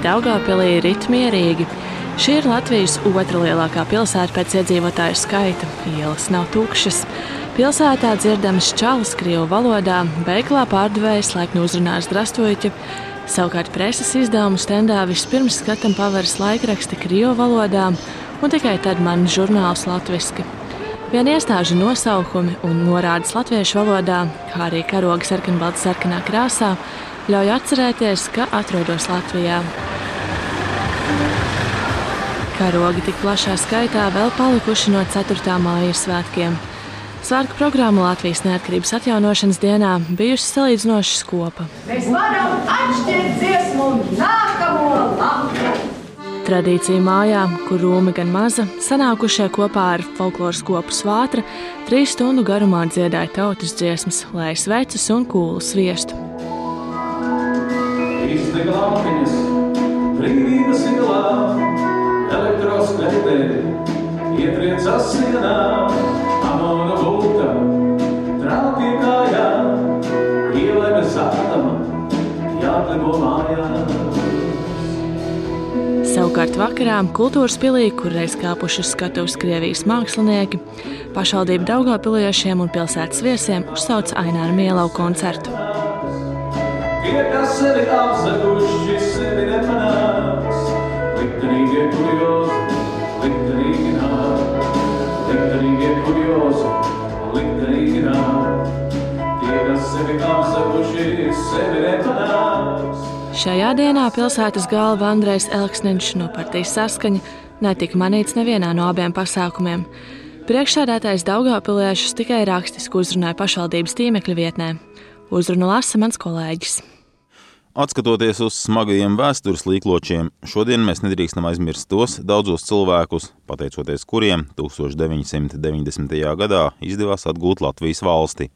apstākļi Daugāpilī ir ritmierīgi. Šī ir Latvijas otra lielākā pilsēta pēc iedzīvotāju skaita. Ielas nav tukšas. Pilsētā dzirdams čalis krievu valodā, veiklā pārdevējs laipni uzrunās Drastojiķi. Savukārt preses izdevumu stendā vispirms skatam paveras laikraksti krievu valodā un tikai tad man žurnāls latviski. Vien iestāžu nosaukumi un norādes latviešu valodā, kā arī karoga sarkanbalta sarkanā krāsā, ļauj atcerēties, ka atrodos Latvijā. Karogi tik plašā skaitā vēl palikuši no 4. māja svētkiem. Svētku programma Latvijas neatkarības atjaunošanas dienā bijusi salīdzinoši skopa. Mēs varam atšķirt dziesmu nākamo lapu. Tradīcija mājā, kur rūmi gan maza, sanākušie kopā ar folkloras kopu svātra, trīs stundu garumā dziedāja tautas dziesmas, lai sveicas un kūlu sviestu. Izdega lampiņas, brīvības ielā, elektrosklepē, ietriec asienā, amona gulta, trāpīja kājā, ielēma zātama, jāplibo mājā. Savukārt vakarā kultūras pilī, kur reiz kāpuši uz skatuves Krievijas mākslinieki, pašvaldību Daugavpiliešiem un pilsētas viesiem uzsauca Aināru Mielau koncertu. Tie, kas sevi apzaguši, Šajā dienā pilsētas galva Andrejs Elksniņš no partijas saskaņa netika manīts nevienā no abiem pasākumiem. Priekšsēdētājs Daugavpiliešus tikai rakstiski uzrunāja pašvaldības tīmekļa vietnē. Uzrunu lasa mans kolēģis. Atskatoties uz smagajiem vēstures līkločiem, šodien mēs nedrīkstam aizmirst tos daudzos cilvēkus, pateicoties kuriem 1990. gadā izdevās atgūt Latvijas valsti.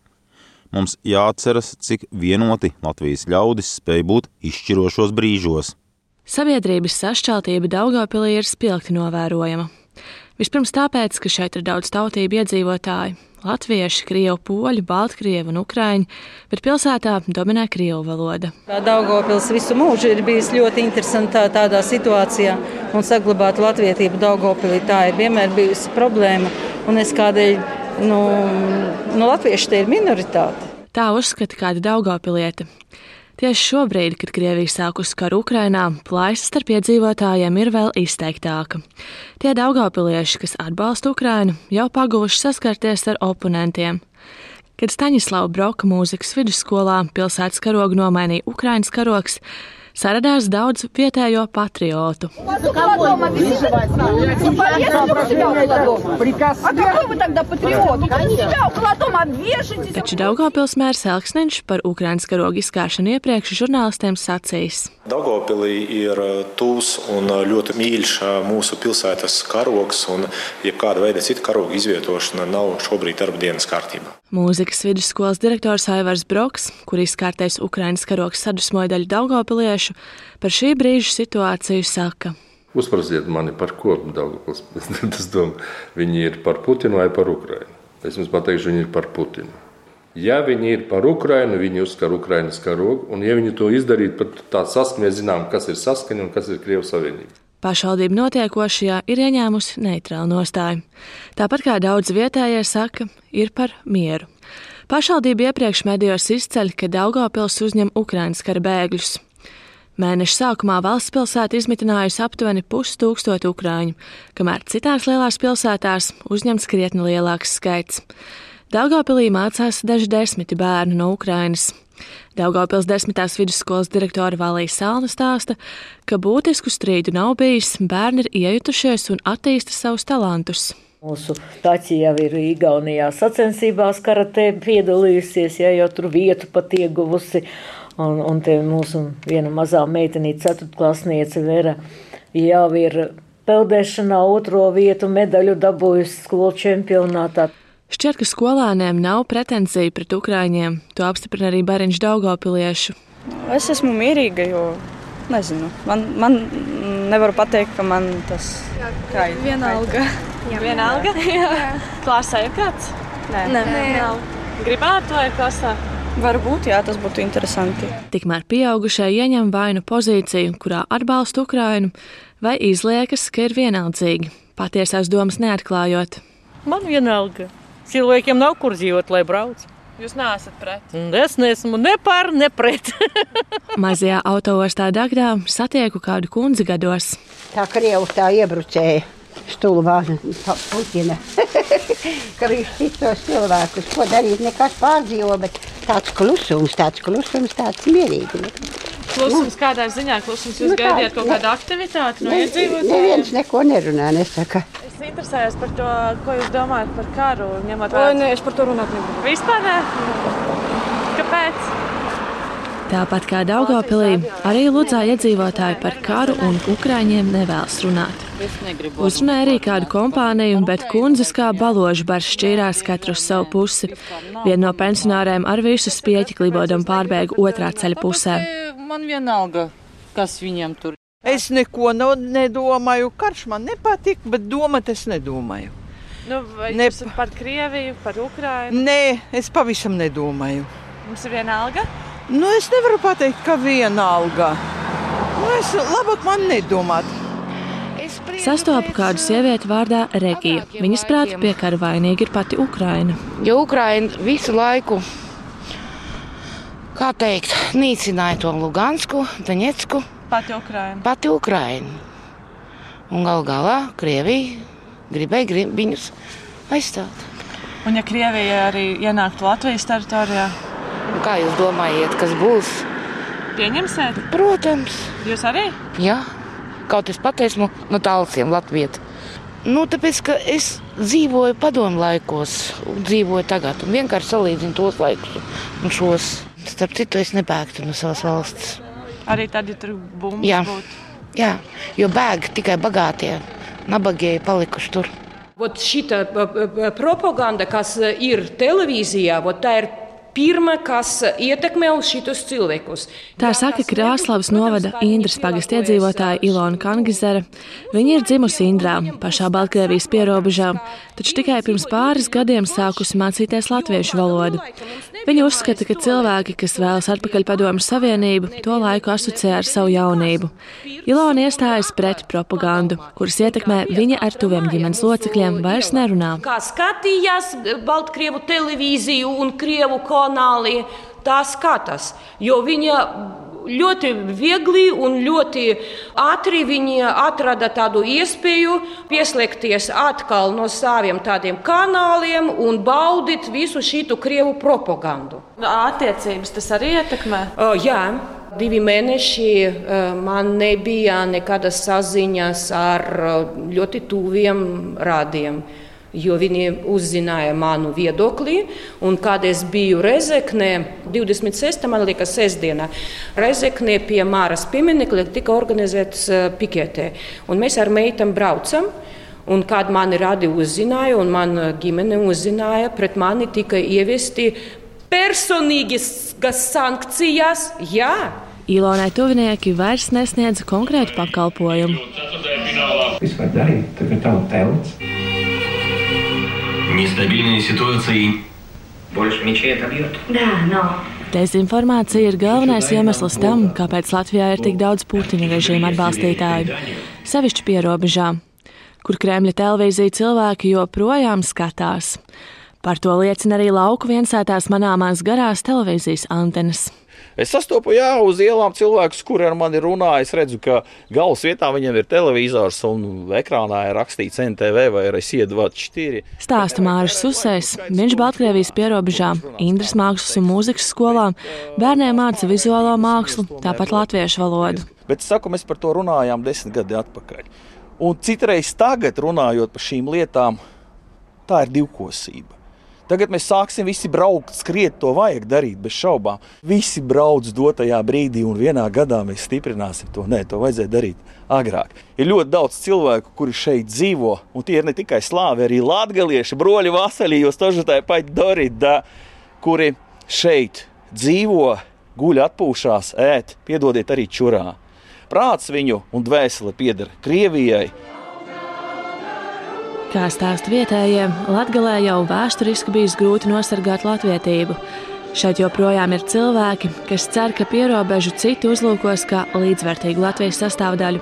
Mums jāatceras, cik vienoti Latvijas ļaudis spēja būt izšķirošos brīžos. Sabiedrības sašķeltība Daugavpilī ir spilgti novērojama. Vispirms tāpēc, ka šeit ir daudz tautību iedzīvotāju - latvieši, krievi, poļi, baltkrievi un ukrāņi, bet pilsētā dominē krievu valoda. Daugopils visu mūžu ir bijis ļoti interesantā tādā situācijā un saglabāt latvietību Daugopilī. Tā ir vienmēr bijusi problēma un es kādēļ, nu, nu latvieši te ir minoritāte. Tā uzskata kāda Daugavpilieta. Tieši šobrīd, kad Krievija sākusi karu Ukrainā, plaisa starp iedzīvotājiem ir vēl izteiktāka. Tie Daugavpilieši, kas atbalsta Ukrainu, jau paguvuši saskarties ar oponentiem. Kad Staņislava Broka mūzikas vidusskolā pilsētas karogu nomainīja Ukrainas karogs, saradās daudz vietējo patriotu. Taču Daugavpils mērs Elksniņš par Ukrainas karogu izkāršanu iepriekš žurnālistiem sacījis. Daugopilī ir tūs un ļoti mīļš mūsu pilsētas karogs, un jebkāda veida cita karoga izvietošana nav šobrīd darba dienas kārtībā. Mūzikas vidusskolas direktors Aivars Broks, kur izkārtais Ukrainas karogs sadusmoja daļu Daugavpiliešu, par šī brīža situāciju saka. Uzprasiet mani par ko Daugavpils. Es domāju, viņi ir par Putinu vai par Ukrainu. Es jums pateikšu, viņi ir par Putinu. Ja viņi ir par Ukrajinu, viņi uzskar Ukraiņas karogu, un ja viņi to izdarītu, pat tā saskaņā zinām, kas ir saskaņa un kas ir Krievijas Savienība. Pašvaldība notiekošajā ir ieņēmusi neitrālu nostāju. Tāpat kā daudz vietējie saka, ir par mieru. Pašvaldība iepriekš medijos izceļ, ka Daugopils uzņem Ukraiņas kara bēgļus. Mēneša sākumā valsts pilsēta izmitinājusi aptuveni pustūkstotu ukrāņu, kamēr citās lielās pilsētās uzņemts krietni lielāks skaits. Daugopilī mācās daži desmiti bērnu no Ukrainas. Daugopils desmitās vidusskolas direktora Valija Salna stāsta, ka būtisku strīdu nav bijis, bērni ir iejutušies un attīsta savus talantus. Mūsu taķi jau ir Igaunijā sacensībās karatē piedalījusies, ja jau tur vietu pat ieguvusi. Un, un te mūsu viena mazā meitenīte, ceturtklasniece Vera, jau ir peldēšanā otro vietu medaļu dabūjusi skolu čempionātā. Šķiet, ka skolēniem nav pretenziju pret ukrāņiem. To apstiprina arī Bariņš Daugopiliešu. Es esmu mierīga, jo nezinu. Man, man nevaru pateikt, ka man tas ir vienalga. Jā, vienalga? Jā. Klasē ir kāds? Nē, Nē. Nē. nav. Gribētu vai klasē? Varbūt, jā, tas būtu interesanti. Tikmēr pieaugušie ieņem vainu pozīciju, kurā atbalsta Ukrainu, vai izliekas, ka ir vienaldzīgi, patiesās domas neatklājot. Man vienalga. Cilvēkiem nav kur dzīvot, lai brauc. Jūs neesat pret. Un Es neesmu ne par, ne pret. Mazajā autoostā Dagdā satieku kādu kundzi gados. Tā krievu tā iebrucēja stulbā Putina. ka viņš cita tos cilvēkus, ko darīt, nekas pārdzīvo, bet tāds klusums, tāds klusums, tāds mierīgi. Klusums kādā ziņā, klusums jūs Nu, tā, gaidījāt kaut kādu aktivitāti no Ne- iedzīvotājiem? Neviens neko nerunā, nesaka. Es interesējos par to, ko jūs domājat par karu, ņemot Oi, nē, es par to runāt negribu. Vispār ne? Kāpēc? Tāpat kā Daugopilī, arī Ludzā iedzīvotāji par karu un Ukraiņiem nevēlas runāt. Uzrunāja arī kādu kompāniju, bet kundzes kā baloži bar šķīrās katru savu pusi. Viena no pensionāriem ar visu spieķi klibodam pārbēga otrā ceļa pusē. Man vienalga, kas viņam tur Es neko no, nedomāju. Karš man nepatīk, bet domāt es nedomāju. Nu, vai Ne- par Krieviju, par Ukrainu? Nē, es pavisam nedomāju. Mums ir viena alga? Nu, es nevaru pateikt, ka vienalga. Nu, es labāk man nedomāt. Sastopu kādu sievieti vārdā Regija. Viņas prāt pie kara vainīga ir pati Ukraina. Jo Ukraina visu laiku, kā teikt, nīcināja to Lugansku, Daņetsku, Pati Ukraina. pati Ukraina. Un gal galā Krievija gribēja grib viņus aizstāt. Un ja Krievija arī ienāktu Latvijas teritorijā, Kā jūs domājat, kas būs? pieņemsiet? Protams, Jūs arī? jā. Kaut es pateicu no tālsiem Latvijas. Nu, tāpēc, ka es dzīvoju padomu laikos, dzīvoju tagad, un vienkārši salīdzinu tos laikus un šos. Starp citu, es nebēgtu no savas valsts. Arī tad, ja tur bumbas Jā. būtu. Jā, jo bēg tikai bagātie, nabagie palikuši tur. Vot šita uh, propaganda, kas uh, ir televīzijā, vot tā ir pirmā, kas ietekmē uz šitus cilvēkus. Tā saka Krāslavas novada Indras pagasta iedzīvotāja Ilona Kangizere. Viņa ir dzimusi Indrā, pašā Baltkrievijas pierobežā, taču tikai pirms pāris gadiem sākusi mācīties latviešu valodu. Viņa uzskata, ka cilvēki, kas vēlas atpakaļ padomju savienību, to laiku asociē ar savu jaunību. Ilona iestājas pret propagandu, kuras ietekmē viņa ar tuviem ģimenes locekļiem vairs nerunā. Kā skatījās Baltkrievu televīziju un Krievu kanāli, tā skatās, jo viņa ļoti viegli un ļoti ātri viņi atrada tādu iespēju pieslēgties atkal no saviem tādiem kanāliem un baudīt visu šītu krievu propagandu. Attiecības tas arī ietekmē. Uh, jā, divi mēneši uh, man nebija nekādas saziņas ar uh, ļoti tuviem rādiem. Jo viņi uzzināja manu viedokli, un kad es biju Rezeknē, 26. man liekas, sestdienā, Rezeknē pie Māras pieminekļa tika organizēts uh, piketē. Un mēs ar meitām braucam, un kad mani radi uzzināja, un mana ģimene uzzināja, pret mani tika ieviesti personīgas sankcijas. Jā. Ilonai tuvinieki vairs nesniedz konkrētu pakalpojumu. Vispār darīt, tā kā tavu telts. Нестабильные ситуации больше мечей отобьет. Да, но Dezinformācija ir galvenais iemesls tam, kāpēc Latvijā ir tik daudz Putina režīma atbalstītāju, sevišķi pierobežā, kur Kremļa televīzija cilvēki joprojām skatās. Par to liecina arī lauku viensētās manāmās garās televīzijas antenas. Es sastopu jā, uz ielām cilvēkus, kuriem ar mani runā. Es redzu, ka galvas vietā viņiem ir televizors un ekrānā ir rakstīts NTV vai RSIDVAT 4. Stāsta Māris Susēs. Viņš Baltkrievijas pierobežā, Indras mākslas un mūzikas skolā, bērniem māca vizuālo mākslu, tāpat latviešu valodu. Bet es saku, mēs par to runājām desmit gadi atpakaļ. Un citreiz tagad, runājot par šīm lietām, tā ir divkosība. Tagad mēs sāksim visi braukt, skriet, to vajag darīt bez šaubām. Visi brauc dotajā brīdī, un vienā gadā mēs stiprināsim to. Nē, to vajadzēja darīt agrāk. Ir ļoti daudz cilvēku, kuri šeit dzīvo, un tie ir ne tikai slāvi, arī latgalieši, broļi Vasaļi, jūs tožatāji paļ Dorida, kuri šeit dzīvo, guļ atpūšās, ēt, piedodiet arī čurā. Prāts viņu un dvēsele pieder Krievijai, Kā stāsta vietējie, Latvijā jau vēsturiski bijis grūti nosargāt latvietību. Šeit joprojām ir cilvēki, kas cer, ka pierobežu citi uzlūkos kā līdzvērtīgu Latvijas sastāvdaļu.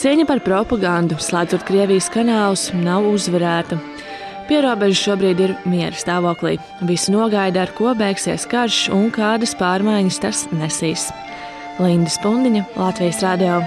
Cīņa par propagandu, slēdzot Krievijas kanālus, nav uzvarēta. Pierobeža šobrīd ir miera stāvoklī. Visi nogaida, ar ko beigsies karš un kādas pārmaiņas tas nesīs. Linda Spundiņa, Latvijas Rādio.